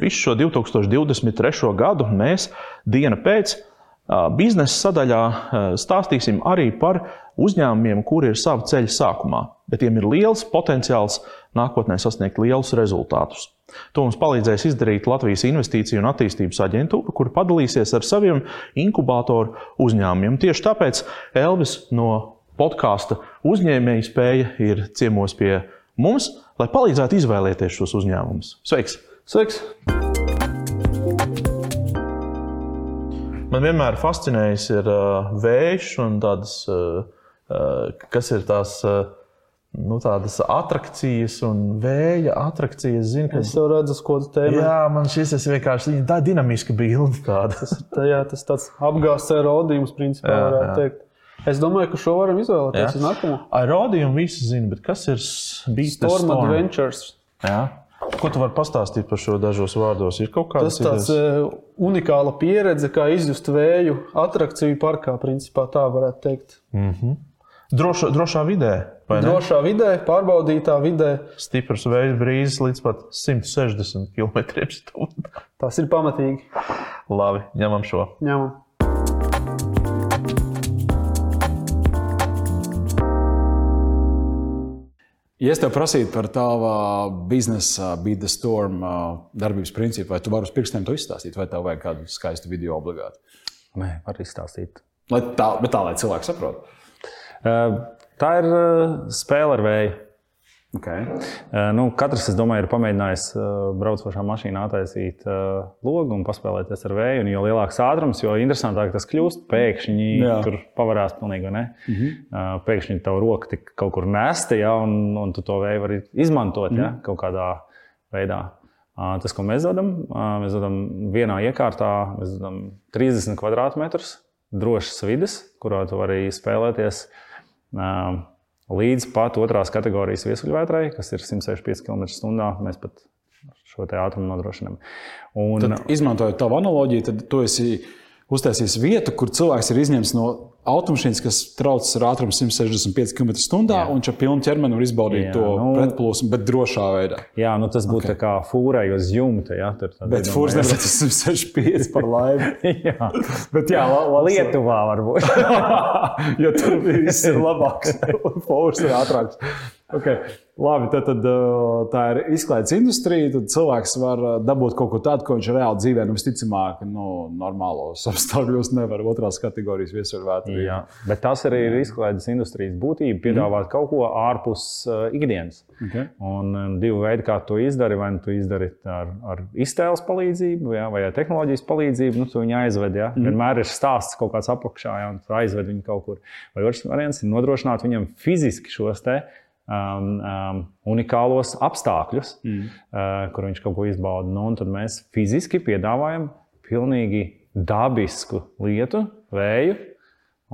Visu šo 2023. gadu mēs dienu pēc biznesa sadaļā stāstīsim arī par uzņēmumiem, kuri ir sava ceļa sākumā, bet tiem ir liels potenciāls nākotnē sasniegt lielus rezultātus. To mums palīdzēs izdarīt Latvijas Investīciju un attīstības aģentūra, kur padalīsies ar saviem inkubatoru uzņēmumiem. Tieši tāpēc Elvis no podkāsta uzņēmēja spēja ir ciemos pie mums, lai palīdzētu izvēlēties šos uzņēmumus. Sveiks! Sveiks! Man vienmēr fascinējis ir uh, vējš un tādas, uh, uh, kas ir tās. Uh, Nu, tādas attrakcijas un vēja attrakcijas. Zinu, ka... Es jau redzu, ko tu teici. Jā, man šis ir vienkārši tā dinamiska bilde. tas, tā, jā, tas tāds apgāzts aerodījums, principā, jā, varētu jā. teikt. Es domāju, ka šo varam izvēlēties uz nākamo. Aerodījumu visi zina, bet kas ir bijis Storm, Storm Adventures? Jā. Ko tu vari pastāstīt par šo dažos vārdos? Ir kaut kāda tāda uh, unikāla pieredze, kā izjust vēju attrakciju parkā, principā tā varētu teikt. Mm -hmm. Droša, drošā vidē. Drošā vidē, pārbaudītā vidē. Stiprs vēja brīzes līdz pat 160 km/h. Tas ir pamatīgi. Labi, ņemam šo. Ņemam. Ja es tev prasītu par tavu biznesa, the Storm darbības principu, vai tu vari uz pirkstiem to izstāstīt, vai tev vajag kādu skaistu video obligāti? Nē, var izstāstīt. Lai tā, bet tā, lai cilvēki saprotu. Tā ir spēle ar vēju. Okay. Uh, nu, katrs, es domāju, ir pamēģinājis braukt pašā mašīnā, attaisīt uh, logu un paspēlēties ar vēju. Un jo lielāks ātrums, jo interesantāk tas kļūst. Pēkšņi Jā. tur pavarās pilnīgi, ne? Mm -hmm. Pēkšņi tā roka tik kaut kur nesta, ja, un, un tu to vēju vari izmantot mm -hmm. ja, kaut kādā veidā. Tas, ko mēs dodam, mēs dodam vienā iekārtā, mēs dodam 30 km2 drošas vidas, kurā tu vari spēlēties līdz pat otrās kategorijas viesuļvētrai, kas ir 165 km/h. Mēs pat šo ātrumu nodrošinām. Un, tad, izmantojot tavu analoģiju, tad tu esi uztaisījis vietu, kur cilvēks ir izņemts no automašīnas, kas traucas ar ātrumu 165 km/h, un ar pilnu ķermeni var izbaudīt jā, to nu, pretplūsmu, bet drošā veidā. Jā, nu tas būtu okay. kā fūrai uz jumta. Jā, tur, bet fūrs nevar 165 par laimi. jā, bet jā, la, la, Lietuvā varbūt. jo tur viss ir labāks, fūrs ir ātrāks. Okay. Labi, tad, tad tā ir izklaides industrija. Tad cilvēks var dabūt kaut ko tādu, ko viņš reāli dzīvē, nu, visticamāk, nu, normālos apstākļos nevar otrās kategorijas viesuļvētru. Jā, bet tas arī ir izklaides industrijas būtība, piedāvāt mm. kaut ko ārpus uh, ikdienas. Okay. Un um, divi veidi, kā to izdari, vai nu tu izdari ar, ar iztēles palīdzību, jā, vai ar tehnoloģijas palīdzību, nu, tu viņu aizved. Jā. Mm. Vienmēr ir stāsts kaut kāds apakšā, jā, un tu aizved viņu kaut kur. Vai otrs variants ir nodrošināt viņam fiziski šos te um, um, unikālos apstākļus, mm. uh, kur viņš kaut ko izbauda. Nu, tad mēs fiziski piedāvājam pilnīgi dabisku lietu, vēju,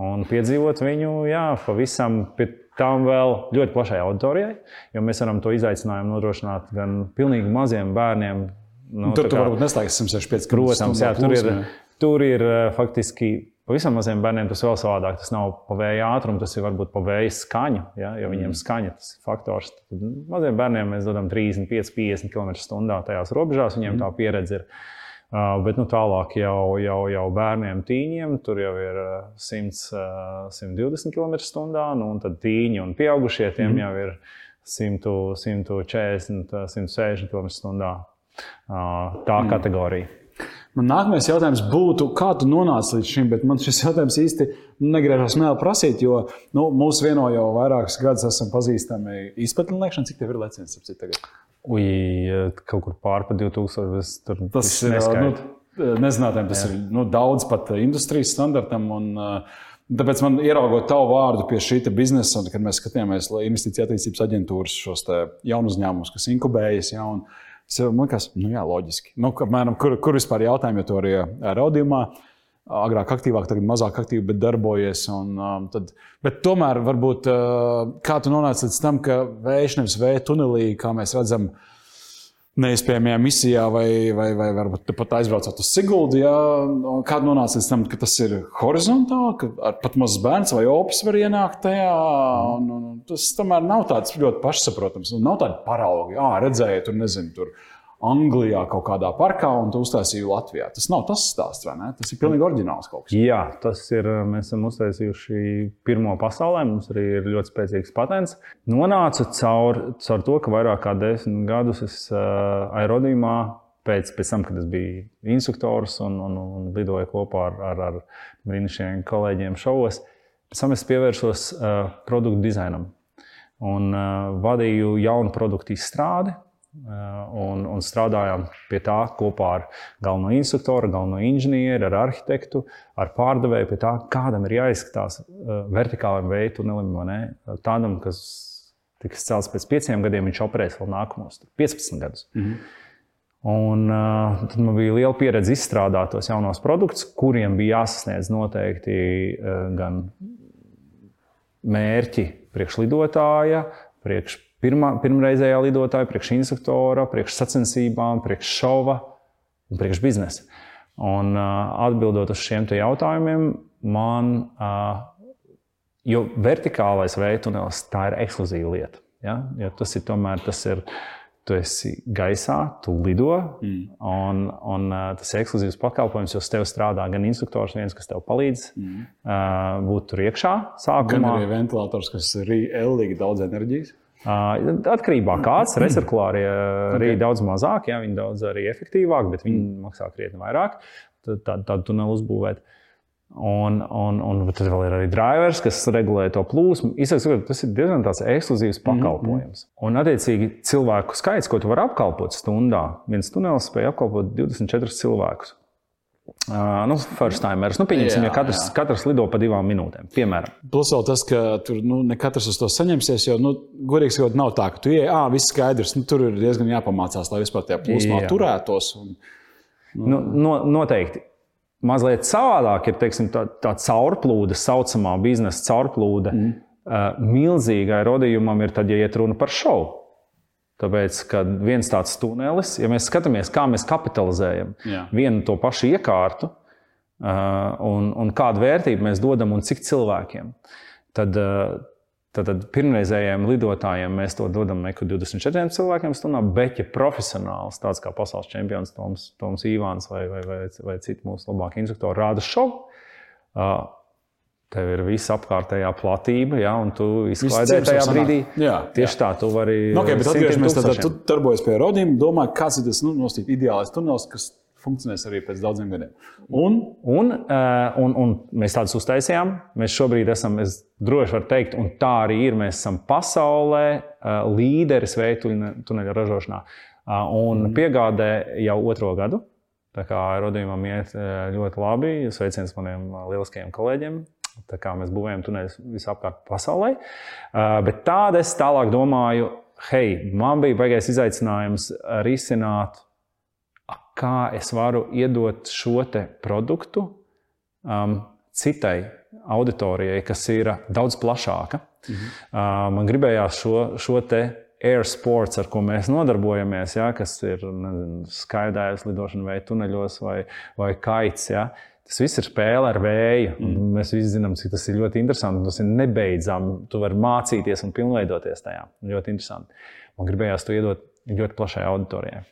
un piedzīvot viņu jā, pavisam pie tām vēl ļoti plašai auditorijai, jo mēs varam to izaicinājumu nodrošināt gan pilnīgi maziem bērniem. Nu, tur tu varbūt neslēgts 165 Protams, jā, tur ir, tur ir faktiski Pavisam maziem bērniem tas vēl savādāk. Tas nav pa vēja ātrumu, tas ir varbūt pa vēja skaņu. Ja, jo viņiem mm. skaņa tas ir faktors. Tad maziem bērniem mēs dodam 35, 50 km/h tajās robežās. Viņiem mm. tā pieredze ir. Uh, bet nu, tālāk jau, jau, jau bērniem, tīņiem tur jau ir 100, uh, 120 km/h. Nu, un tad tīņi un pieaugušie tiem mm. jau ir 100, 140, 160 km/h. Uh, tā mm. kategorija. Man nākamais jautājums būtu, kā tu nonāci līdz šim, bet man šis jautājums īsti negriežas mēlē prasīt, jo nu, mūsu vieno jau vairākus gadus esam pazīstami izpētniekšana. Cik tev ir licences tagad? Ui, kaut kur pār pa 2000. Tur tas ir nu, nezinātājiem, tas Jā. ir nu, daudz pat industrijas standartam. Un, Tāpēc man ieraugot tavu vārdu pie šī biznesa, kad mēs skatījāmies investīciju attīstības aģentūras, šos jaunu uzņēmumus, kas inkubējas. Ja, un, uh, Man liekas, nu jā, loģiski. Nu, apmēram, kur, kur vispār jautājumi, jo to arī raudījumā agrāk aktīvāk, tagad mazāk aktīvi, bet darbojies. Un, um, tad, bet tomēr, varbūt, uh, kā tu nonāci līdz tam, ka vējš nevis vēja tunelī, kā mēs redzam, uh, neiespējamajā misijā, vai, vai, vai varbūt pat aizbraucot uz Siguldu. Ja, Kāda nonāca līdz tam, ka tas ir horizontāli, ka pat mazs bērns vai opis var ienākt tajā. Un, un, tas tomēr nav tāds ļoti pašsaprotams. Nav tāda parauga, ah, redzēja, tur nezinu. Tur, Anglijā kaut kādā parkā un to uztaisīju Latvijā. Tas nav tas stāsts, vai ne? Tas ir pilnīgi oriģināls kaut kas. Jā, tas ir. Mēs esam uztaisījuši pirmo pasaulē. Mums arī ir ļoti spēcīgs patents. Nonācu caur, caur to, ka vairāk kā desmit gadus es uh, aerodīmā. Pēc, pēc tam, kad es biju instruktors un, un, un lidoju kopā ar, ar, ar brīnišķīgiem kolēģiem šovos, pēc tam es pievērsos uh, produktu dizainam un uh, vadīju jaunu produktu izstrādi un, un strādājām pie tā kopā ar galveno instruktoru, galveno inženieri, ar arhitektu, ar pārdevēju, pie tā, kādam ir jāizskatās vertikālam veidu tunelim, tādam, kas tiks celts pēc pieciem gadiem, viņš operēs vēl nākamos 15 gadus. Mm -hmm. Un, uh, tad man bija liela pieredze izstrādāt tos jaunos produktus, kuriem bija jāsasniedz noteikti uh, gan mērķi priekšlidotāja, priekš pirmā, pirmreizējā lidotāja, priekš instruktora, priekš sacensībām, priekš šova un priekš biznesa. Un atbildot uz šiem jautājumiem, man, jo vertikālais veids, tā ir ekskluzīva lieta. Ja? Jo tas ir tomēr tas ir. Tu esi gaisā, tu lido, mm. un, un uh, tas ir ekskluzīvs pakalpojums, jo tev strādā gan instruktors, viens, kas tev palīdz mm. uh, būt tur iekšā. Sākumā. Gan arī ventilators, kas ir ellīgi daudz enerģijas. Atkarībā no kāds resurklāri arī okay. daudz mazāk, ja viņi daudz arī efektīvāk, bet viņi maksā krietni vairāk. Tad tādu tā tuneli uzbūvēt. Un, un, un tad vēl ir arī drivers, kas regulē to plūsmu. Izsaka, tas ir diezgan ekskluzīvs mhm, pakalpojums. Mm -hmm. Un, attiecīgi, cilvēku skaits, ko tu vari apkalpot stundā, viens tunelis spēja apkalpot 24 cilvēkus. Uh, nu, first timers. Nu, pieņemsim, jā, ja katrs, jā. katrs lido pa divām minūtēm. Piemēram. Plus vēl tas, ka tur nu, ne katrs uz to saņemsies. Jo, nu, godīgi sakot, nav tā, ka tu ieej, ah, viss skaidrs. Nu, tur ir diezgan jāpamācās, lai vispār tajā plūsmā jā. turētos. Un, nu. Nu, no, noteikti. Mazliet savādāk ir teiksim, tā, tā caurplūde, saucamā biznesa caurplūde. Mm. Uh, milzīgai rodījumam ir tad, ja iet runa par šovu. Tāpēc, kad viens tāds tunelis, ja mēs skatāmies, kā mēs kapitalizējam Jā. vienu to pašu iekārtu uh, un, un kādu vērtību mēs dodam un cik cilvēkiem, tad, uh, tad, tad pirmreizējiem lidotājiem mēs to dodam neko 24 cilvēkiem stundā, bet, ja profesionāls, tāds kā pasaules čempions Toms, Toms Ivāns vai, vai, vai, vai citi mūsu labākie instruktori, rāda šovu. Tev ir visa apkārtējā platība, ja, un tu izklaidē tajā brīdī. Jā, tieši jā. tā, tu vari. Nu, okay, bet atgriežamies pie tā, tu darbojies pie rodiem, domā, kāds ir tas nu, nostīt, ideālais tunelis, kas funkcionēs arī pēc daudziem gadiem. Un, un, uh, un, un mēs tādus uztaisījām. Mēs šobrīd esam, es droši varu teikt, un tā arī ir. Mēs esam pasaulē uh, līderis veidu tuneļa ražošanā uh, un mm. piegādē jau otro gadu. Tā kā rodījumam iet ļoti labi. Sveiciens maniem lieliskajiem kolēģiem, Tā kā mēs būvējam tuneļus visapkārt pasaulē. Uh, bet tādā es tālāk domāju, hei, man bija baigais izaicinājums risināt, kā es varu iedot šo produktu um, citai auditorijai, kas ir daudz plašāka. Mhm. Uh, man gribējās šo, šo te air sports, ar ko mēs nodarbojamies, ja, kas ir skaidrs lidošana vai tuneļos vai, vai kaits. Ja, Tas viss ir spēle ar vēju. Mm. Mēs visi zinām, cik tas ir ļoti interesanti. Tas ir nebeidzami. Tu vari mācīties un pilnveidoties tajā. Ļoti interesanti. Man gribējās to iedot ļoti plašai auditorijai.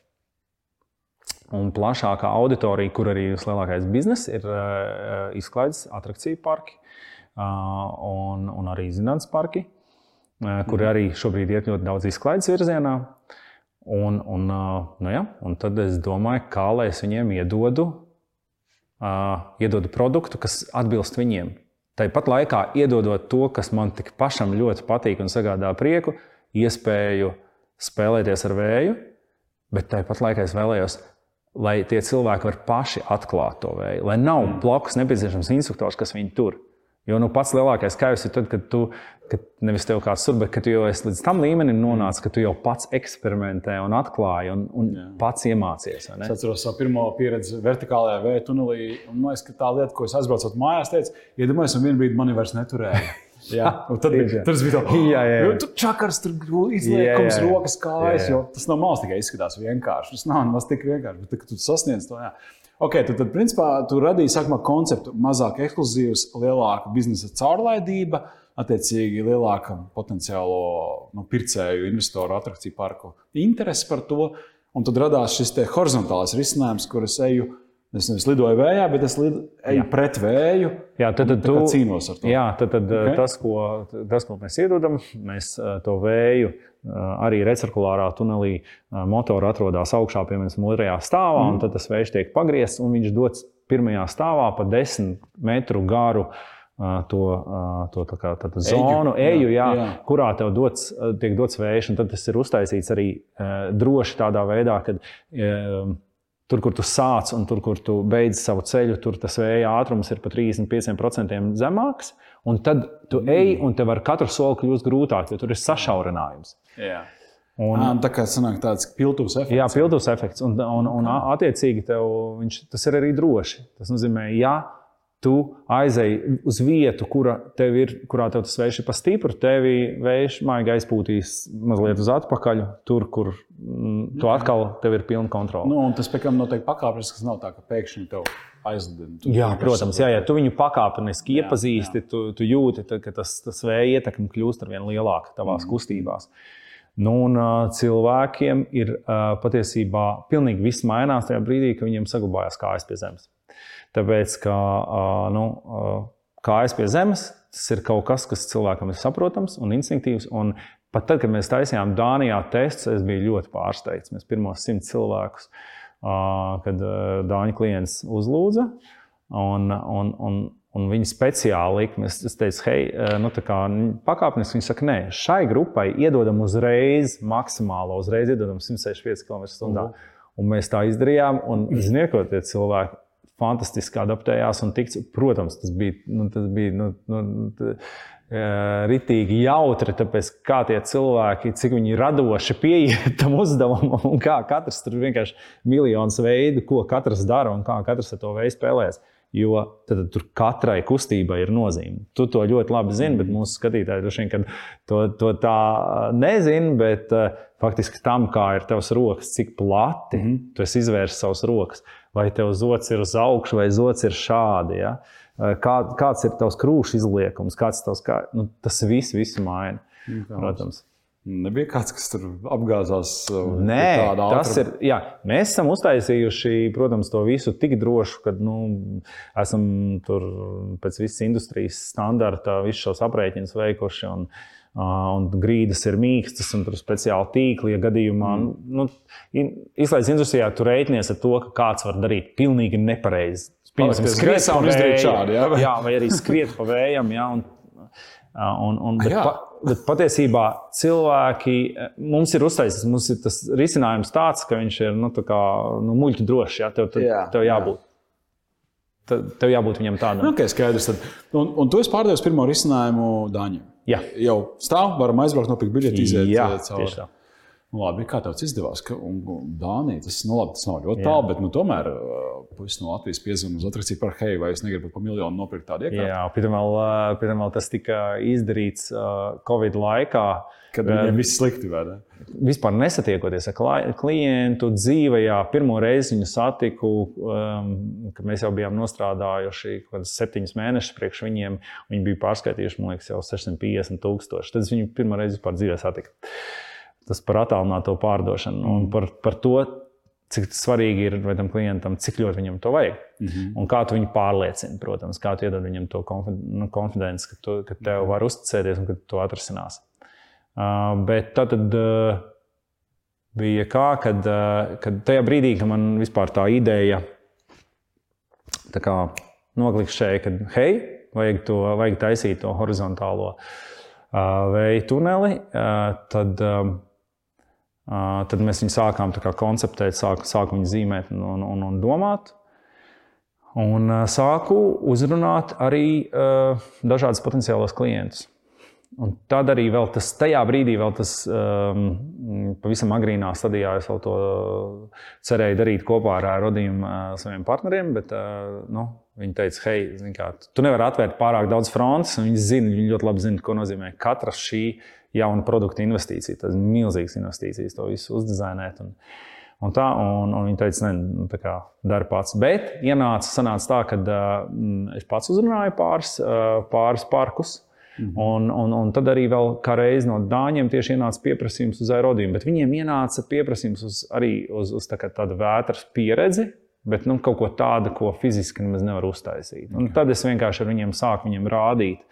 Un plašākā auditorija, kur arī ir lielākais bizness, ir uh, izklaides, attrakciju parki uh, un, un arī zinātnīs parki, uh, kur mm. arī šobrīd iet ļoti daudz izklaides virzienā. Un, un, uh, nu ja, un tad es domāju, kā lai es viņiem iedodu iedodu produktu, kas atbilst viņiem. Tāpat laikā iedodot to, kas man tik pašam ļoti patīk un sagādā prieku, iespēju spēlēties ar vēju, bet tāpat laikā es vēlējos, lai tie cilvēki var paši atklāt to vēju, lai nav mm. blakus nepieciešams instruktors, kas viņu tur. Jo nu, pats lielākais kaivs ir tad, kad tu kad nevis tev kāds tur, bet ka tu jau esi līdz tam līmenim nonācis, ka tu jau pats eksperimentē un atklāji un, un Jā. pats iemācies. Es atceros savu pirmo pieredzi vertikālajā vēja tunelī. Un, man liekas, ka tā lieta, ko es aizbraucot mājās, teicu, iedomājieties, un vienā brīdī mani vairs neturēja. Jā, tad bija tas bija tā, jā, jā, tur čakars, tur izliekums, rokas, kājas. Tas malas tikai izskatās vienkārši. Tas nav nemaz tik vienkārši, bet kad tu sasniedz to. Jā. Okay, tad, tad, principā, tu radīji sākumā konceptu mazāk ekskluzīvs, lielāka biznesa caurlaidība, attiecīgi lielāka potenciālo nu, pircēju, investoru, attrakciju parku interesi par to. Un tad radās šis horizontālais risinājums, kur es eju. Es nevis lidoju vējā, bet es lidu, eju jā. pret vēju. Jā, tad, tad tu cīnos ar to. Jā, tad, tad okay. tas, ko, tas, ko mēs iedodam, mēs to vēju arī recirkulārā tunelī motora atrodas augšā, piemēram, otrajā stāvā, mm. un tad tas vējš tiek pagriezts un viņš dodas pirmajā stāvā pa desmit metru garu to, to kā, zonu, eju, jā, jā. kurā tev dots, tiek dots vējš. Tad tas ir uztaisīts arī droši tādā veidā, ka tur, kur tu sāc un tur, kur tu beidz savu ceļu, tur tas vēja ātrums ir par 35% zemāks. Un tad tu mm. ej, un tev ar katru soli kļūst grūtāk, jo tur ir sašaurinājums. Jā. Un, à, tā kā sanāk tāds piltuvs efekts. Jā, piltuvs efekts. Un, un, un attiecīgi tev, viņš, tas ir arī droši. Tas nozīmē, ja tu aizej uz vietu, kura tev ir, kurā tev tas vējš ir pa stipru, tevi vējš maigi aizpūtīs mazliet uz atpakaļ, tur, kur mm, tu atkal tev ir pilna kontrole. Nu, tas pēc tam notiek pakāpeniski, tas nav tā, ka pēkšņi tev aizlidina. Jā, protams, jā, ja tu viņu pakāpeniski jā, iepazīsti, jā. Tu, tu jūti, ka tas, tas vēja ietekme kļūst ar vien lielāka tavās mm. kustībās. Nu, un, cilvēkiem ir patiesībā pilnīgi viss mainās tajā brīdī, kad viņiem saglabājās kājas pie zemes. Tāpēc, ka nu, kājas pie zemes, tas ir kaut kas, kas cilvēkam ir saprotams un instinktīvs. Un pat tad, kad mēs taisījām Dānijā testus, es biju ļoti pārsteigts. Mēs pirmos simt cilvēkus, kad Dāņu klients uzlūdza. Un, un, un, un viņi speciāli lika, es teicu, hei, nu, pakāpeniski. Viņi saka, nē, šai grupai iedodam uzreiz maksimālo, uzreiz iedodam 165 km/h. Uh. Un mēs tā izdarījām. Un, ziniet, ko tie cilvēki fantastiski adaptējās un tikts. Protams, tas bija, nu, tas bija nu, nu, tā, ritīgi jautri, tāpēc kā tie cilvēki, cik viņi radoši pieiet tam uzdevumam, un kā katrs tur vienkārši miljonus veidu, ko katrs dara un kā katrs ar to veidu spēlēs. Jo tad, tur katrai kustībai ir nozīme. Tu to ļoti labi zini, bet mūsu skatītāji droši vien to, to tā nezina. Bet uh, faktiski tam, kā ir tavs rokas, cik plati mm -hmm. tu izvērsi savas rokas, vai tev zots ir uz augšu, vai zots ir šādi. Ja? Kā, kāds ir tavs krūšs izliekums, kāds ir tavs kā, nu, tas viss, viss maina. Protams. Nebija kāds, kas tur apgāzās. Uh, Nē, tas ir. Jā, mēs esam uztaisījuši, protams, to visu tik drošu, ka nu, esam tur pēc visas industrijas standarta, visus šos aprēķinus veikuši. Un, un grīdas ir mīkstas, un tur ir speciāli tīkli. Ja gadījumā, mm. nu, izlaides industrijā tur rēķinies ar to, ka kāds var darīt pilnīgi nepareizi. Piemēram, skriet pa vējam, jā, jā, vai arī skriet pa vējam. Jā, un, un, un, bet, pa, bet patiesībā cilvēki mums ir uztaisīts, mums ir tas risinājums tāds, ka viņš ir nu, kā, nu, muļķi drošs. Jā, tev, tev, jā, tev jābūt. Jā. Tad tev jābūt viņam tādam. Nu, okay, skaidrs. Tad. Un, un tu esi pārdevis pirmo risinājumu Dāņiem. Jā. Jau stāv, varam aizbraukt, nopirkt biļeti, iziet Jā, cauri. Tieši tā. Nu, labi, kā tev izdevās? Ka, un, un Dānija, tas, nu, labi, tas nav ļoti tālu, bet nu, tomēr puisis no Latvijas piezvanīja uz atrakciju par hei, vai es negribu par miljonu nopirkt tādu iekārtu. Jā, pirmā vēl tas tika izdarīts uh, Covid laikā. Kad viņiem viss slikti vai ne? Vispār nesatiekoties ar klientu dzīvē, pirmo reizi viņu satiku, um, kad mēs jau bijām nostrādājuši kaut kādus septiņus mēnešus priekš viņiem. Viņi bija pārskaitījuši, man liekas, jau 650 tūkstoši. Tad es viņu pirmo reizi vispār dzīvē satiku tas par attālināto pārdošanu mm. un par, par to, cik svarīgi ir tam klientam, cik ļoti viņam to vajag. Mm -hmm. Un kā tu viņu pārliecini, protams, kā tu iedod viņam to nu, konfidenci, ka, tu, ka tev var uzticēties un ka tu to atrisinās. Uh, bet tad, tad uh, bija kā, kad, uh, kad tajā brīdī, kad man vispār tā ideja tā kā noklikšķēja, ka hei, vajag, to, vajag taisīt to horizontālo uh, vēja tuneli, uh, tad. Uh, Tad mēs viņu sākām konceptēt, sāku, sāku viņu zīmēt un, un, un domāt. Un sāku uzrunāt arī uh, dažādus potenciālos klientus. Un tad arī tas, tajā brīdī, vēl tas um, pavisam agrīnā stadijā, es vēl to cerēju darīt kopā ar Rodīnu uh, saviem partneriem. Bet uh, nu, viņi teica, hei, kā, tu nevari atvērt pārāk daudz frontes. Viņi zina, viņi ļoti labi zina, ko nozīmē katra šī jauna produkta investīcija. Tas ir milzīgs investīcijas, to visu uzdizainēt. Un, un tā, un, un viņi teica, ne, nu, tā kā dari pats. Bet ienāca sanāca tā, ka uh, es pats uzrunāju pāris, uh, pāris parkus. Mm -hmm. un, un, un tad arī vēl kā reiz no dāņiem tieši ienāca pieprasījums uz aerodīmu, bet viņiem ienāca pieprasījums uz, arī uz, uz tā tādu vētras pieredzi, bet nu, kaut ko tādu, ko fiziski nemaz nevar uztaisīt. Un tad es vienkārši ar viņiem sāku viņiem rādīt.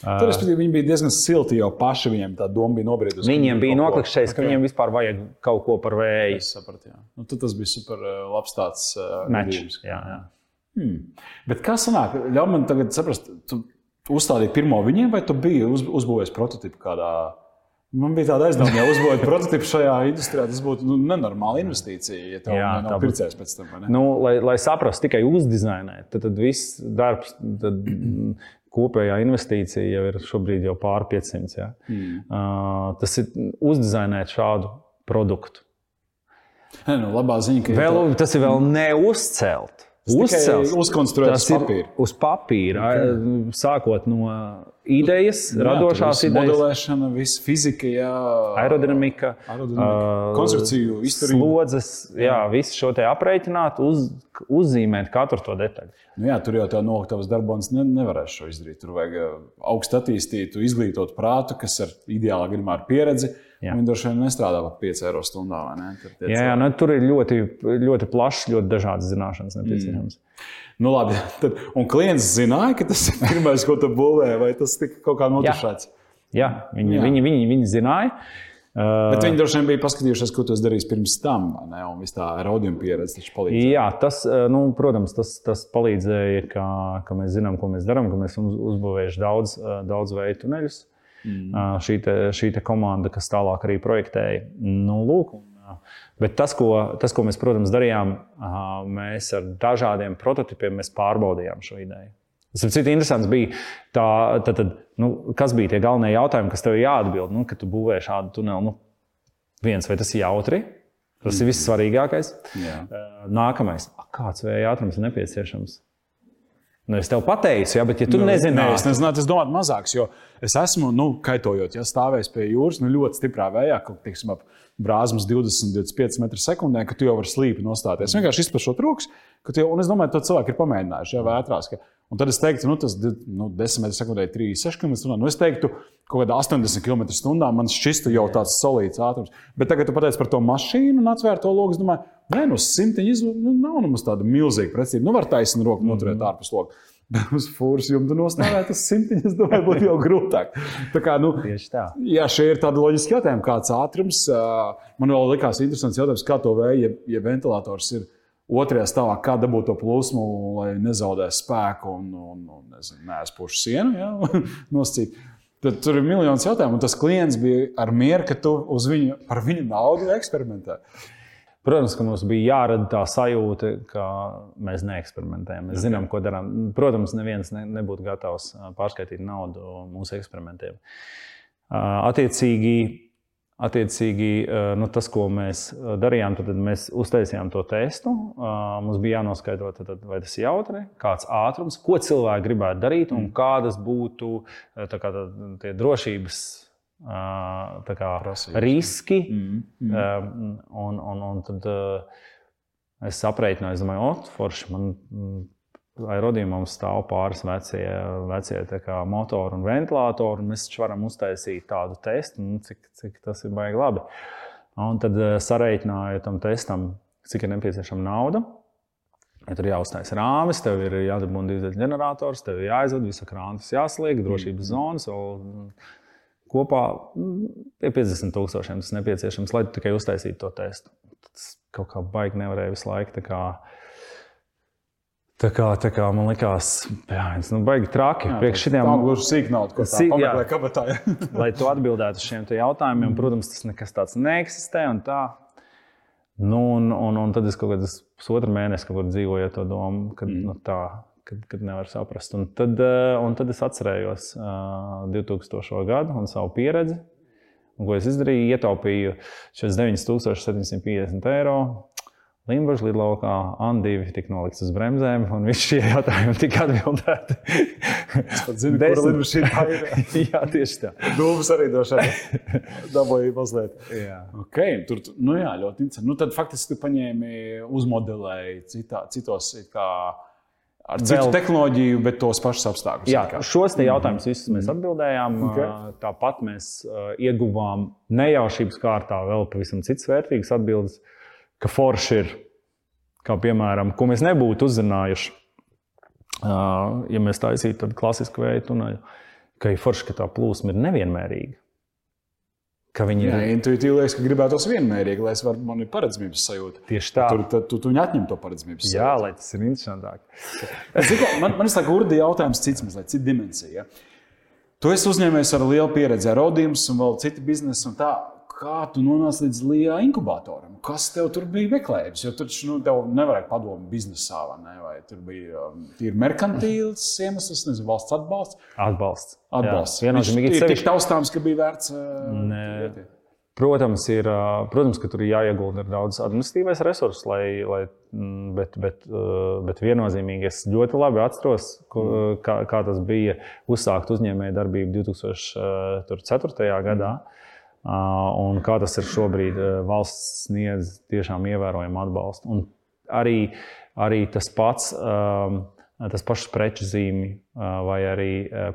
Tur uh, viņi bija diezgan silti jau paši. Viņiem tā doma bija nobriedusi. Viņiem bija noklikšķējis, okay. ka viņiem vispār vajag kaut ko par vēju. Es sapratu, jā. Nu, tas bija super labs tāds mečs. Hmm. Bet kas sanāk? Ļauj man tagad saprast, tu uzstādīji pirmo viņiem, vai tu biji uz, uzbūvējis prototipu kādā? Man bija tāda aizdevuma, ja uzbūvēt prototipu šajā industrijā, tas būtu nu, nenormāla investīcija. Ja tev Jā, nav pircējs pēc tam. Nu, lai, lai saprastu, tikai uzdizainēt, tad, tad viss darbs, tad kopējā investīcija jau ir šobrīd jau pār 500. Ja? Mm. Uh, tas ir uzdizainēt šādu produktu. Ne, nu, labā ziņa, ka vēl, to... tas ir vēl neuzcelt. Uzcelt, uzkonstruēts uz papīra. Uz papīra, okay. sākot no idejas, jā, radošās idejas. Modelēšana, viss fizika, jā, aerodinamika, aerodinamika uh, konstrukciju, izturība. Slodzes, jā, visu šo te aprēķināt, uz, uzzīmēt katru to detaļu. Nu jā, tur jau tā noliktavas darbonis ne, nevarēs šo izdarīt. Tur vajag augstu attīstītu, izglītotu prātu, kas ir ideālā gadījumā ar pieredzi Viņi droši vien nestrādā par 5 eiro stundā. Tur, jā, jā nu, tur ir ļoti, ļoti plašs, ļoti dažādas zināšanas nepieciešamas. Mm. Nu, labi, tad, un klients zināja, ka tas ir pirmais, ko tu būvēji, vai tas tika kaut kā notušēts? Jā, jā, viņi, jā. Viņi, viņi, viņi zināja. Bet viņi droši vien bija paskatījušies, ko tu darīji pirms tam, ne? un viss tā raudījuma pieredze taču palīdzēja. Jā, tas, nu, protams, tas, tas palīdzēja, ka, ka mēs zinām, ko mēs darām, ka mēs uzbūvējuši daudz, daudz veidu tuneļus. Mm. Šī, te, šī te komanda, kas tālāk arī projektēja. Nu, lūk, Bet tas ko, tas, ko mēs, protams, darījām, mēs ar dažādiem prototipiem pārbaudījām šo ideju. Tas cits interesants bija, tā, tad, tad, nu, kas bija tie galvenie jautājumi, kas tev jāatbild, nu, kad tu būvē šādu tuneli. Nu, viens, vai tas ir jautri? Tas ir vissvarīgākais. Jā. Nākamais, kāds vēja ātrums ir nepieciešams? Nu, es tev pateicu, ja, bet, ja tu nu, nezini, nē, es nezinātu, es domāju, mazāks, jo es esmu, nu, kaitojot, ja stāvējis pie jūras, nu, ļoti stiprā vējā, kaut kā brāzmas 20, 25 metrus sekundē, ka tu jau vari slīpi nostāties. Vienkārši izplešot rokas, ka tu jau, un es domāju, ka cilvēki ir pamēģinājuši, ja vētrās. Ka, un tad es teiktu, nu, tas nu, 10 metrus sekundē, 36 km/h. Nu, es teiktu, kaut kādā 80 km/h man šķistu jau tāds solīts ātrums. Bet tagad tu pateici par to mašīnu un atsvērt to logu. Es domāju, Nē, no simtiņa nu, nav nemaz tāda milzīga precība. Nu, var taisnīt roku, noturēt mm. ārpus loga. Bet uz fūras jumta nostādīt tas simtiņš, es domāju, būtu jau grūtāk. Tā kā, nu, Tieši tā. Jā, šie ir tādi loģiski jautājumi, kāds ātrums. Man vēl likās interesants jautājums, kā to vēja, ja, ja ventilators ir otrajā stāvā, kā dabūt to plūsmu, lai nezaudētu spēku un, un, un nezinu, neaizpušu sienu. Ja? Noscīt. Tad tur ir miljons jautājumu, un tas klients bija ar mieru, ka tu uz viņu, par viņu naudu eksperimentē. Protams, ka mums bija jārada tā sajūta, ka mēs neeksperimentējam. Mēs zinām, ko darām. Protams, neviens ne, nebūtu gatavs pārskaitīt naudu mūsu eksperimentiem. Attiecīgi, attiecīgi nu, tas, ko mēs darījām, tad mēs uztaisījām to testu. Mums bija jānoskaidro, tad, vai tas ir jautri, kāds ātrums, ko cilvēki gribētu darīt un mm. kādas būtu kā, tā, drošības kā, riski. Mm, mm. Un, un, un tad es saprēķināju, es domāju, o, forši man. Aerodījumā mums stāv pāris vecie, vecie motori un ventilatori, un mēs varam uztaisīt tādu testu, nu, cik, cik tas ir baigi labi. Un tad sareiķināju tam testam, cik ir nepieciešama nauda. Ja tur jāuzstājas rāmis, tev ir jādabūna dīzeļģenerators, tev ir jāizved, visa krānas jāsliek, drošības zonas. Vēl, kopā mm, pie 50 tūkstošiem tas nepieciešams, lai tikai uztaisītu to testu. Tas kaut kā baigi nevarēja visu laiku. Tā kā, tā kā, tā man likās, jā, tas nu, baigi traki. Jā, Priekš šitiem tā gluži sīk naudu, ko tā pameklē kabatā. lai tu atbildētu uz šiem jautājumiem, mm. protams, tas nekas tāds neeksistē. Nu, un, un, un tad es kaut kādā pusotra mēnesī dzīvoju ar to domu, ka mm. nu, tā kad, kad nevar saprast. Un tad, eh, un tad es atcerējos 2000. Eh, gadu un savu pieredzi. Un, ko es izdarīju? Ietaupīju 9750 eiro. Limbaģis lidlaukā Andīvi tika nolikts uz bremzēm, un visi šie jautājumi tika atbildēti. es pat zinu, Desmit... kur lidmašīna ir. Jā, tieši tā. Dūmus arī vien dabūja mazliet. Jā. Okay, tur, nu jā, ļoti interesanti. Nu, tad faktiski tu paņēmi, uzmodelēji citā, citos kā Ar citu vēl... tehnoloģiju, bet tos pašus apstākļus. Jā, kā. šos jautājumus visus mēs atbildējām. Okay. Tāpat mēs ieguvām nejaušības kārtā vēl pavisam citas vērtīgas atbildes, ka forši ir, kā piemēram, ko mēs nebūtu uzzinājuši, ja mēs taisītu tādu klasisku veidu tuneļu, ka ir forši, ka tā plūsma ir nevienmērīga ka viņi ir. Intuitīvi liekas, ka gribētos vienmērīgi, lai es varu, man ir paredzamības sajūta. Tieši tā. Tur tu, tu, tu atņem to paredzamības sajūtu. Jā, lai tas ir interesantāk. Zinu, man man ir tāds urdi jautājums, cits mazliet, cita dimensija. Ja? Tu esi uzņēmējs ar lielu pieredzi, ar rodījumus un vēl citu biznesu un tā kā tu nonāci līdz LIBE inkubatoram? Kas tev tur bija meklējums? Jo tur nu, tev nevarēja padomu biznesā, vai ne? Vai tur bija um, merkantīls iemesls, nezinu, valsts atbalsts. Atbalsts. Atbalsts. Jā, viennozīmīgi. Ir tik taustāms, ka bija vērts. Uh, Protams, ir, uh, protams, ka tur ir jāiegulda daudz administratīvais resurss, lai, lai, mm, bet, bet, uh, bet viennozīmīgi es ļoti labi atceros, mm. kā, kā tas bija uzsākt uzņēmēju darbību 2004. gadā. Mm un kā tas ir šobrīd. Valsts sniedz tiešām ievērojamu atbalstu. Un arī, arī tas pats. Tas pašs preču zīmju vai arī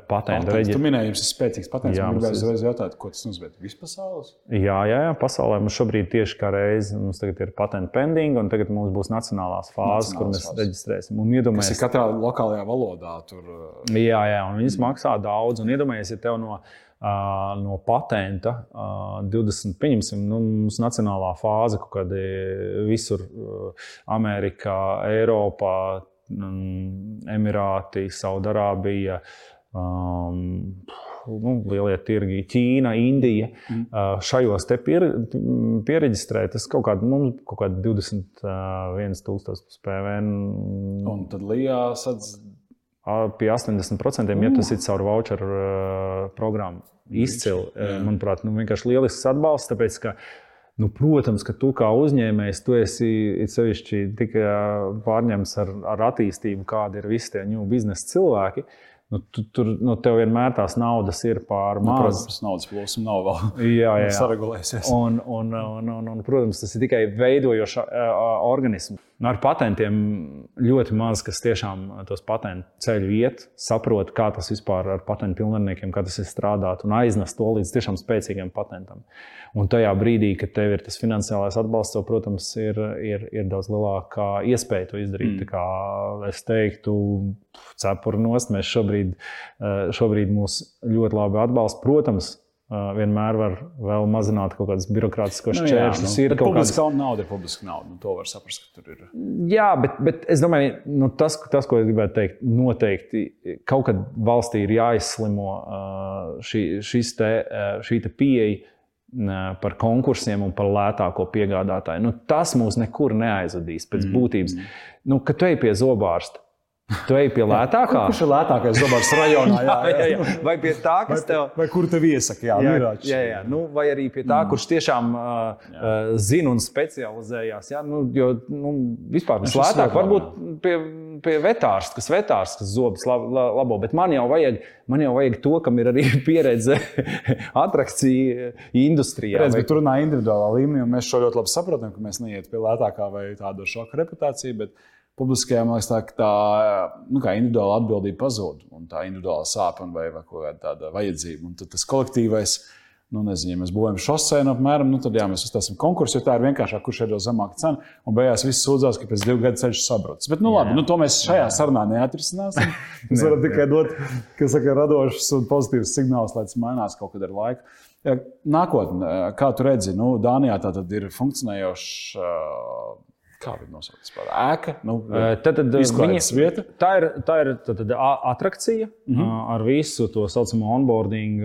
patentu reģistrācija. Jūs minējāt, jums ir spēcīgs patents. Jā, man gribēja uzreiz jautāt, ko tas nozīmē? Vispasaules? Jā, jā, jā, pasaulē mums šobrīd tieši kā reizi mums ir patentu pending, un tagad mums būs nacionālās fāzes, nacionālās kur mēs fāzes. reģistrēsim. Un iedomājieties, kas ir katrā lokālajā valodā. Tur... Jā, jā, un viņas maksā daudz. Un iedomājieties, ja tev no no patenta 20, pieņemsim, nu, mums nacionālā fāze kaut kāda visur Amerikā, Eiropā, Emirāti, Saudarābija. Um, nu, lielie tirgi, Ķīna, Indija. Mm. Uh, šajos te pier, pieregistrēt, tas kaut kādā nu, kād 21,000 PVN. Un tad Lijā sadz pie 80%, ja tas ir caur voucheru programmu. Izcili, manuprāt, nu, vienkārši lielisks atbalsts. Tāpēc, ka, Nu, protams, ka tu kā uzņēmējs, tu esi sevišķi tikai pārņemts ar, ar attīstību, kāda ir visi tie new biznesa cilvēki. Uh, Nu, tu, tur nu, tev vienmēr tās naudas ir pār nu, maz. Protams, naudas plūsma nav vēl jā, jā. saregulējusies. Un, un, un, un, un, protams, tas ir tikai veidojošs organisms. Nu, ar patentiem ļoti maz, kas tiešām tos patentu ceļu iet, saprot, kā tas vispār ar patentu pilnvarniekiem, kā tas ir strādāt un aiznest to līdz tiešām spēcīgam patentam. Un tajā brīdī, kad tev ir tas finansiālais atbalsts, tev, protams, ir, ir, ir daudz lielāka iespēja to izdarīt. Mm. Es teiktu, cepuri nost, mēs šobrīd, eh, šobrīd mūs ļoti labi atbalsta. Protams, vienmēr var vēl mazināt kaut kādas birokrātiskas nu, šķēršļus. Nu, ir kaut kāda kāds... nauda, ir publiska nauda. Nu, to var saprast, ka tur ir. Jā, bet, bet es domāju, nu, tas, tas, ko es gribētu teikt, noteikti kaut kad valstī ir jāizslimo šī, te, šī te pieeja par konkursiem un par lētāko piegādātāju. Nu, tas mūs nekur neaizvedīs pēc mm. būtības. Nu, kad tu ej pie zobārsta, Tu ej pie lētākā. Kurš ir lētākais zobārs rajonā? Jā, jā, jā. Vai pie tā, kas tev. Vai, vai kur tev iesaka? Jā, jā, jā, jā, jā. Nu, vai arī pie tā, mm. kurš tiešām uh, uh, zina un specializējās. Jā, nu, jo nu, vispār vislētāk varbūt pie, pie vetārs, kas vetārs, kas zobus labo. Bet man jau vajag, man jau vajag to, kam ir arī pieredze atrakcija industrijā. Redz, vai... Tur runā individuālā līmenī, un mēs šo ļoti labi saprotam, ka mēs neiet pie lētākā vai tāda šoka reputācija. Bet publiskajā liekas, tā, nu, individuāla atbildība pazūd, un tā individuāla sāpes vai, vai kaut kāda tāda vajadzība. Un tad tas kolektīvais, nu, nezinu, ja mēs būvējam šosēnu apmēram, nu, tad jā, mēs uzstāsim konkursu, jo tā ir vienkāršāk, kurš iedod zemāku cenu. Un beigās viss sūdzās, ka pēc divu gadu ceļš sabrucis. Bet, nu, labi, nu, to mēs šajā sarunā neatrisināsim. Mēs varam tikai dot saka, radošus un pozitīvus signālus, lai tas mainās kaut kad ar laiku. Nākotnē, kā tu redzi, nu, Dānijā tā tad ir funkcionējošs. Uh, Kā viņa nosaucas? Ēka, nu, tad, tad viņa. Tā ir, tā ir tad, tad atrakcija mm -hmm. ar visu to saucamo onboarding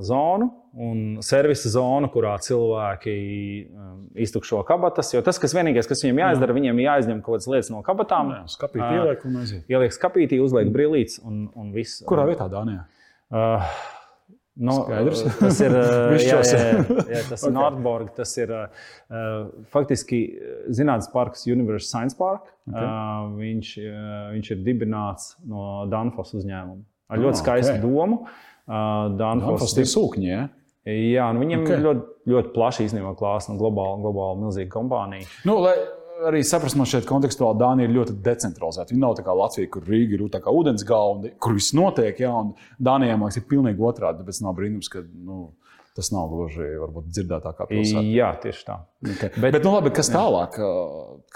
zonu un servisa zonu, kurā cilvēki iztukšo kabatas. Jo tas, kas vienīgais, kas viņiem jāizdara, Jā. viņiem jāizņem kaut kādas lietas no kabatām. Jā, skapīt, ieliek. Ieliek skapītī, uzliek brīlītes un, un viss. Kurā vietā Dānijā? Uh, Nu, Skaidrs. tas ir, jā, jā, jā, tas okay. ir Nordborg. Tas ir uh, faktiski zinātnīs parks Universal Science Park. Okay. Uh, viņš, uh, viņš ir dibināts no Danfoss uzņēmuma. Ar ļoti oh, skaistu okay. domu. Uh, Danfoss ir sūkņi. Ja? Jā, nu viņiem okay. ļoti, ļoti plaši īstenībā klāsts un globāli, globāli milzīga kompānija. Nu, lai arī saprast, no šeit kontekstuāli Dānija ir ļoti decentralizēta. Viņa nav tā kā Latvija, kur Rīga ir tā kā ūdens galva, kur viss notiek, ja, un Dānijā man liekas, ir pilnīgi otrādi. Tāpēc nav brīnums, ka nu, tas nav gluži varbūt dzirdētākā pilsēta. Jā, tieši tā. Okay. Bet, Bet nu, labi, kas tālāk?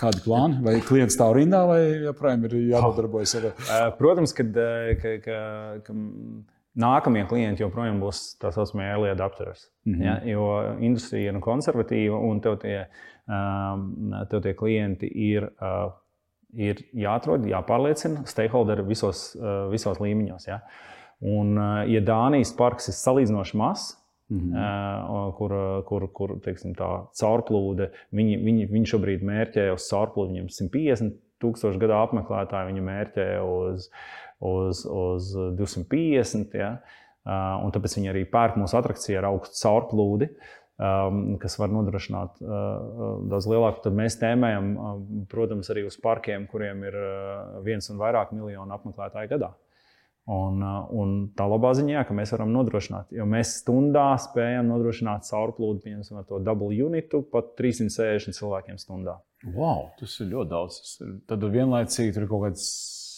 Kādi plāni? Vai klients stāv rindā, vai joprojām ir jānodarbojas ar? Protams, kad, ka, ka, ka Nākamie klienti joprojām būs tā saucamie early adapters. Mm -hmm. ja, jo industrija ir konservatīva un tev tie, um, tev tie klienti ir, uh, ir jāatrod, jāpārliecina stakeholderi visos, uh, visos līmeņos. Ja. Un, uh, ja Dānijas parks ir salīdzinoši mazs, Mm -hmm. kur, kur, kur teiksim, tā caurplūde, viņi, viņi, viņi šobrīd mērķē uz caurplūdi, viņiem 150 tūkstoši gadu apmeklētāji, viņi mērķē uz uz, uz 250. Ja? Uh, un tāpēc viņi arī pērk mūsu attrakciju ar augstu caurplūdi. Um, kas var nodrošināt uh, uh, daudz lielāku. Tad mēs tēmējam, uh, protams, arī uz parkiem, kuriem ir uh, viens un vairāk miljonu apmeklētāju gadā. Un, uh, un tā labā ziņā, ka mēs varam nodrošināt, jo mēs stundā spējam nodrošināt caurplūdu, piemēram, to double unitu pat 360 cilvēkiem stundā. Wow, tas ir ļoti daudz. Tad vienlaicīgi tur ir kaut kāds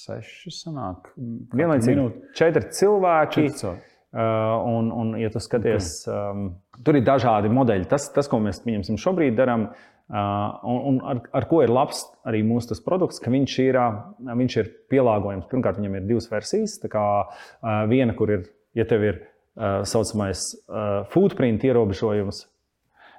seši sanāk. Vienlaicīgi četri cilvēki. Četri cilvēki. Uh, un, un, ja tu skaties, okay. um, tur ir dažādi modeļi. Tas, tas ko mēs šobrīd darām, uh, un, un ar, ar ko ir labs arī mūsu produkts, ka viņš ir, uh, viņš ir pielāgojams. Pirmkārt, viņam ir divas versijas. Kā, uh, viena, kur ir, ja tev ir tā uh, saucamais uh, footprint ierobežojums,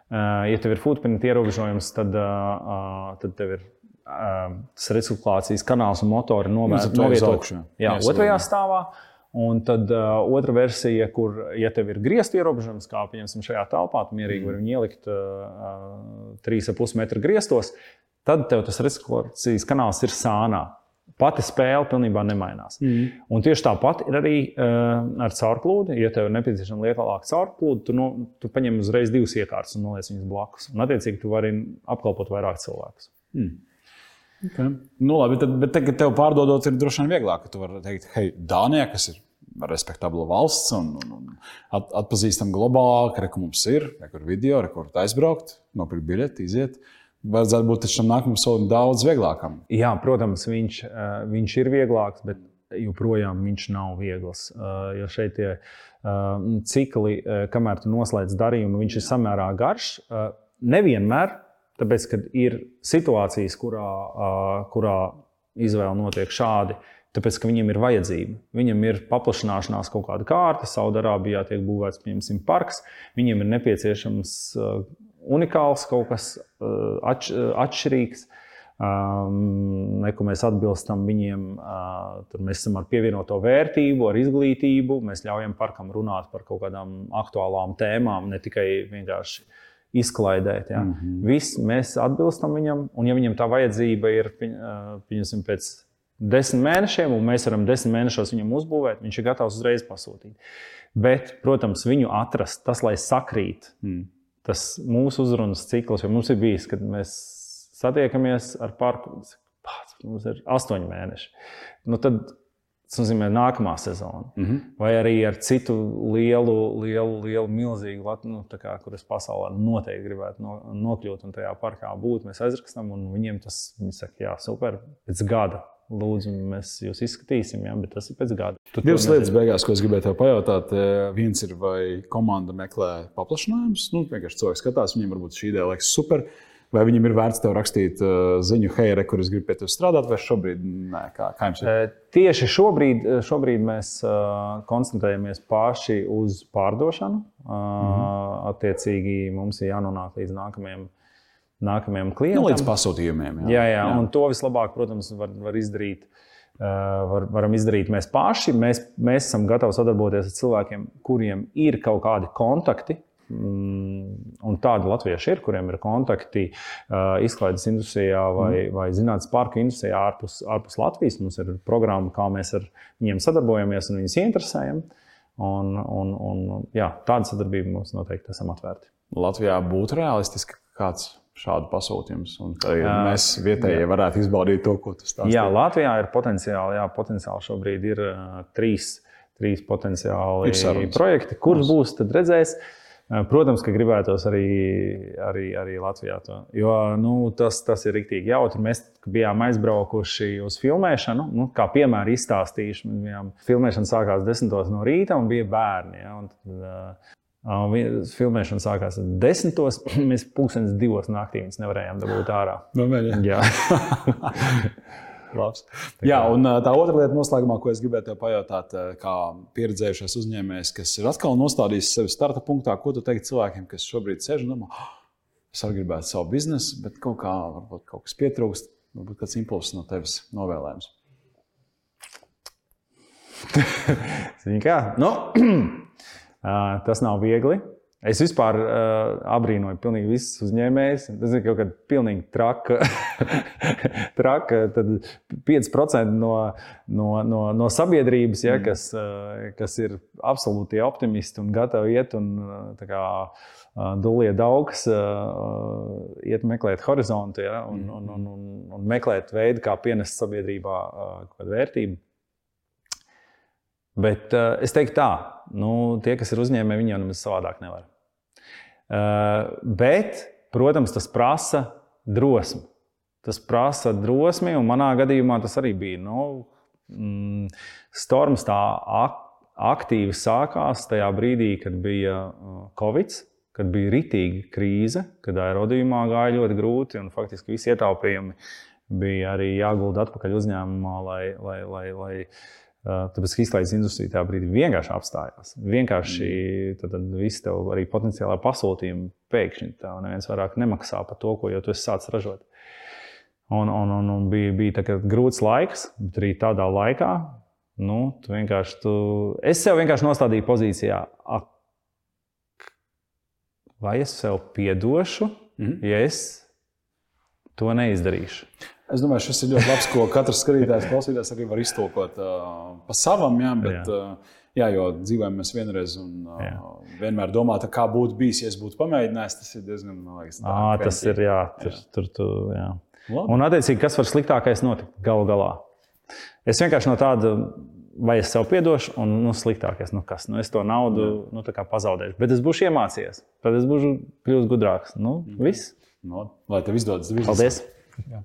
uh, ja tev ir footprint ierobežojums, tad, uh, uh, tad tev ir tas reciklācijas kanāls un motori novietot jā, otrajā stāvā. Un tad uh, otra versija, kur, ja tev ir griezti ierobežojums, kā piemēram šajā telpā, tu mierīgi mm. viņu ielikt uh, 3,5 metru griestos, tad tev tas reciklācijas kanāls ir sānā. Pati spēle pilnībā nemainās. Mm. Un tieši tāpat ir arī uh, ar caurplūdi. Ja tev ir nepieciešama lielāka caurplūde, tu, no, tu paņem uzreiz divas iekārtas un noliec viņas blakus. Un, attiecīgi, tu vari apkalpot vairāk cilvēkus. Mm. Okay. Nu, labi, tad, bet tagad tev pārdodot, ir droši vien vieglāk. Tu vari teikt, hei, Dānijā, kas ir respektabla valsts un, un, un at, atpazīstama globālā, ka re, mums ir, kur video, kur aizbraukt, nopirkt biļeti, iziet. Vajadzētu būt tam nākamajam solim daudz vieglākam. Jā, protams, viņš, eh, viņš ir vieglāks, bet joprojām viņš nav viegls. Eh, jo šeit tie eh, cikli, kamēr tu noslēdz darījumu, viņš ir samērā garš. Nevienmēr Tāpēc, kad ir situācijas, kurā, kurā izvēle notiek šādi, tāpēc, ka viņiem ir vajadzība. Viņam ir paplašināšanās kaut kāda kārta, Saudārābijā tiek būvēts, piemēram, parks, viņiem ir nepieciešams unikāls kaut kas atš, atšķirīgs. Um, neko mēs atbilstam viņiem. Uh, tur mēs esam ar pievienoto vērtību, ar izglītību. Mēs ļaujam parkam runāt par kaut kādām aktuālām tēmām, ne tikai vienkārši uh, izklaidēt. Ja. Mm -hmm. Viss mēs atbilstam viņam, un ja viņam tā vajadzība ir pieņemsim, pēc desmit mēnešiem, un mēs varam desmit mēnešos viņam uzbūvēt, viņš ir gatavs uzreiz pasūtīt. Bet, protams, viņu atrast, tas, lai sakrīt, mm. tas mūsu uzrunas cikls, jo mums ir bijis, kad mēs satiekamies ar parku. Mums ir astoņi mēneši. Nu, tad Tas nozīmē nākamā sezona. Mm -hmm. Vai arī ar citu lielu, lielu, lielu milzīgu nu, kā, kuras pasaulē noteikti gribētu no, nokļūt un tajā parkā būt. Mēs aizrakstam, un viņiem tas viņi saka, jā, super, pēc gada. Lūdzu, mēs jūs izskatīsim, jā, bet tas ir pēc gada. Tur Divas lietas beigās, ko es gribēju pajautāt. Eh, viens ir, vai komanda meklē paplašinājumus. Nu, vienkārši cilvēks skatās, viņiem varbūt šī ideja liekas super. Vai viņam ir vērts tev rakstīt uh, ziņu, hei, re, kur es gribu pie tevis strādāt, vai šobrīd nē, kā, kā jums ir? Uh, tieši šobrīd, šobrīd mēs uh, koncentrējamies paši uz pārdošanu. Uh, mm -hmm. Attiecīgi mums ir jānonāk līdz nākamajam, nākamajam klientam. Nu, līdz pasūtījumiem. Jā, jā, jā, jā. un to vislabāk, protams, var, var izdarīt. Uh, var, varam izdarīt mēs paši. Mēs, mēs esam gatavi sadarboties ar cilvēkiem, kuriem ir kaut kādi kontakti un tādi latvieši ir, kuriem ir kontakti uh, izklaides industrijā vai, mm. vai zinātnīs parka industrijā ārpus, ārpus Latvijas. Mums ir programma, kā mēs ar viņiem sadarbojamies un viņus interesējam. Un, un, un, jā, tāda sadarbība mums noteikti esam atvērti. Latvijā būtu realistiski kāds šādu pasūtījumu. Ja mēs vietējie varētu izbaudīt to, ko tas stāsta. Jā, Latvijā ir potenciāli, jā, potenciāli šobrīd ir uh, trīs, trīs potenciāli projekti. Kurš būs, tad redzēs. Uh, Protams, ka gribētos arī, arī, arī Latvijā. To. Jo nu, tas, tas ir rīktīgi jautri. Mēs bijām aizbraukuši uz filmēšanu. Nu, kā piemēram, izstāstīšu, filmēšana sākās desmitos no rīta un bija bērni. Ja, un tad, uh, filmēšana sākās desmitos. Mēs pusdienas divos naktī nevarējām dabūt ārā. No, jā. Labs. Jā, un tā otra lieta, noslēgumā, ko es gribēju pajautāt, kā pieredzējušais uzņēmējs, kas ir atkal nostādījis sevi starta punktā, ko tu teiksi cilvēkiem, kas šobrīd sēž un domā, oh, es arī gribētu savu biznesu, bet kaut kā varbūt kaut kas pietrūkst, varbūt kāds impulss no tevis novēlējums. Zini kā? Nu, tas nav viegli. Es vispār uh, abrīnoju pilnīgi visus uzņēmējus. Tas ir kaut kāda pilnīgi traka. traka tad 5% no, no, no, no sabiedrības, ja, mm. kas, uh, kas ir absolūti optimisti un gatavi iet un kā, uh, dūlie daugs, uh, iet meklēt horizontu ja, un, mm. un, un, un, un meklēt veidu, kā pienest sabiedrībā uh, kaut kādu vērtību. Bet uh, es teiktu, tā, nu, tie, kas ir uzņēmēji, viņi jau nemaz savādāk nevar. Uh, bet, protams, tas prasa drosmi. Tas prasa drosmi, un manā gadījumā tas arī bija. Nu, mm, storms tā ak aktīvi sākās tajā brīdī, kad bija Covid, kad bija ritīga krīze, kad aerodījumā gāja ļoti grūti, un faktiski visi ietaupījumi bija arī jāgulda atpakaļ uzņēmumā, lai, lai, lai, lai Tāpēc, ka izlaides industrija tajā brīdī vienkārši apstājās. Vienkārši mm. tad, tad viss tev arī potenciālā pasūtījuma pēkšņi tā neviens vairāk nemaksā par to, ko jau tu esi sācis ražot. Un, un, un, un bija, bija grūts laiks, bet arī tādā laikā, nu, tu vienkārši, tu... es sev vienkārši nostādīju pozīcijā, ak, vai es sev piedošu, mm. ja es to neizdarīšu. Es domāju, šis ir ļoti labs, ko katrs skatītājs, klausītājs arī var iztolkot uh, pa savam. Jā, bet, jā. Uh, jā, jo dzīvojam mēs vienreiz un uh, jā. vienmēr domājam, kā būtu bijis, ja es būtu pamēģinājis. Tas ir diezgan liekas, tā, à, tas ir. Jā, tur, jā. tur, tur, jā. Labi. Un, attiecīgi, kas var sliktākais notikt galu galā? Es vienkārši no tāda, vai es sev piedošu, un nu, sliktākais, nu kas, nu, es to naudu nu, pazaudēšu. Bet es būšu iemācījies, tad es būšu kļuvis gudrāks. Nu, -hmm. Viss. No, lai tev izdodas. Paldies! Jā.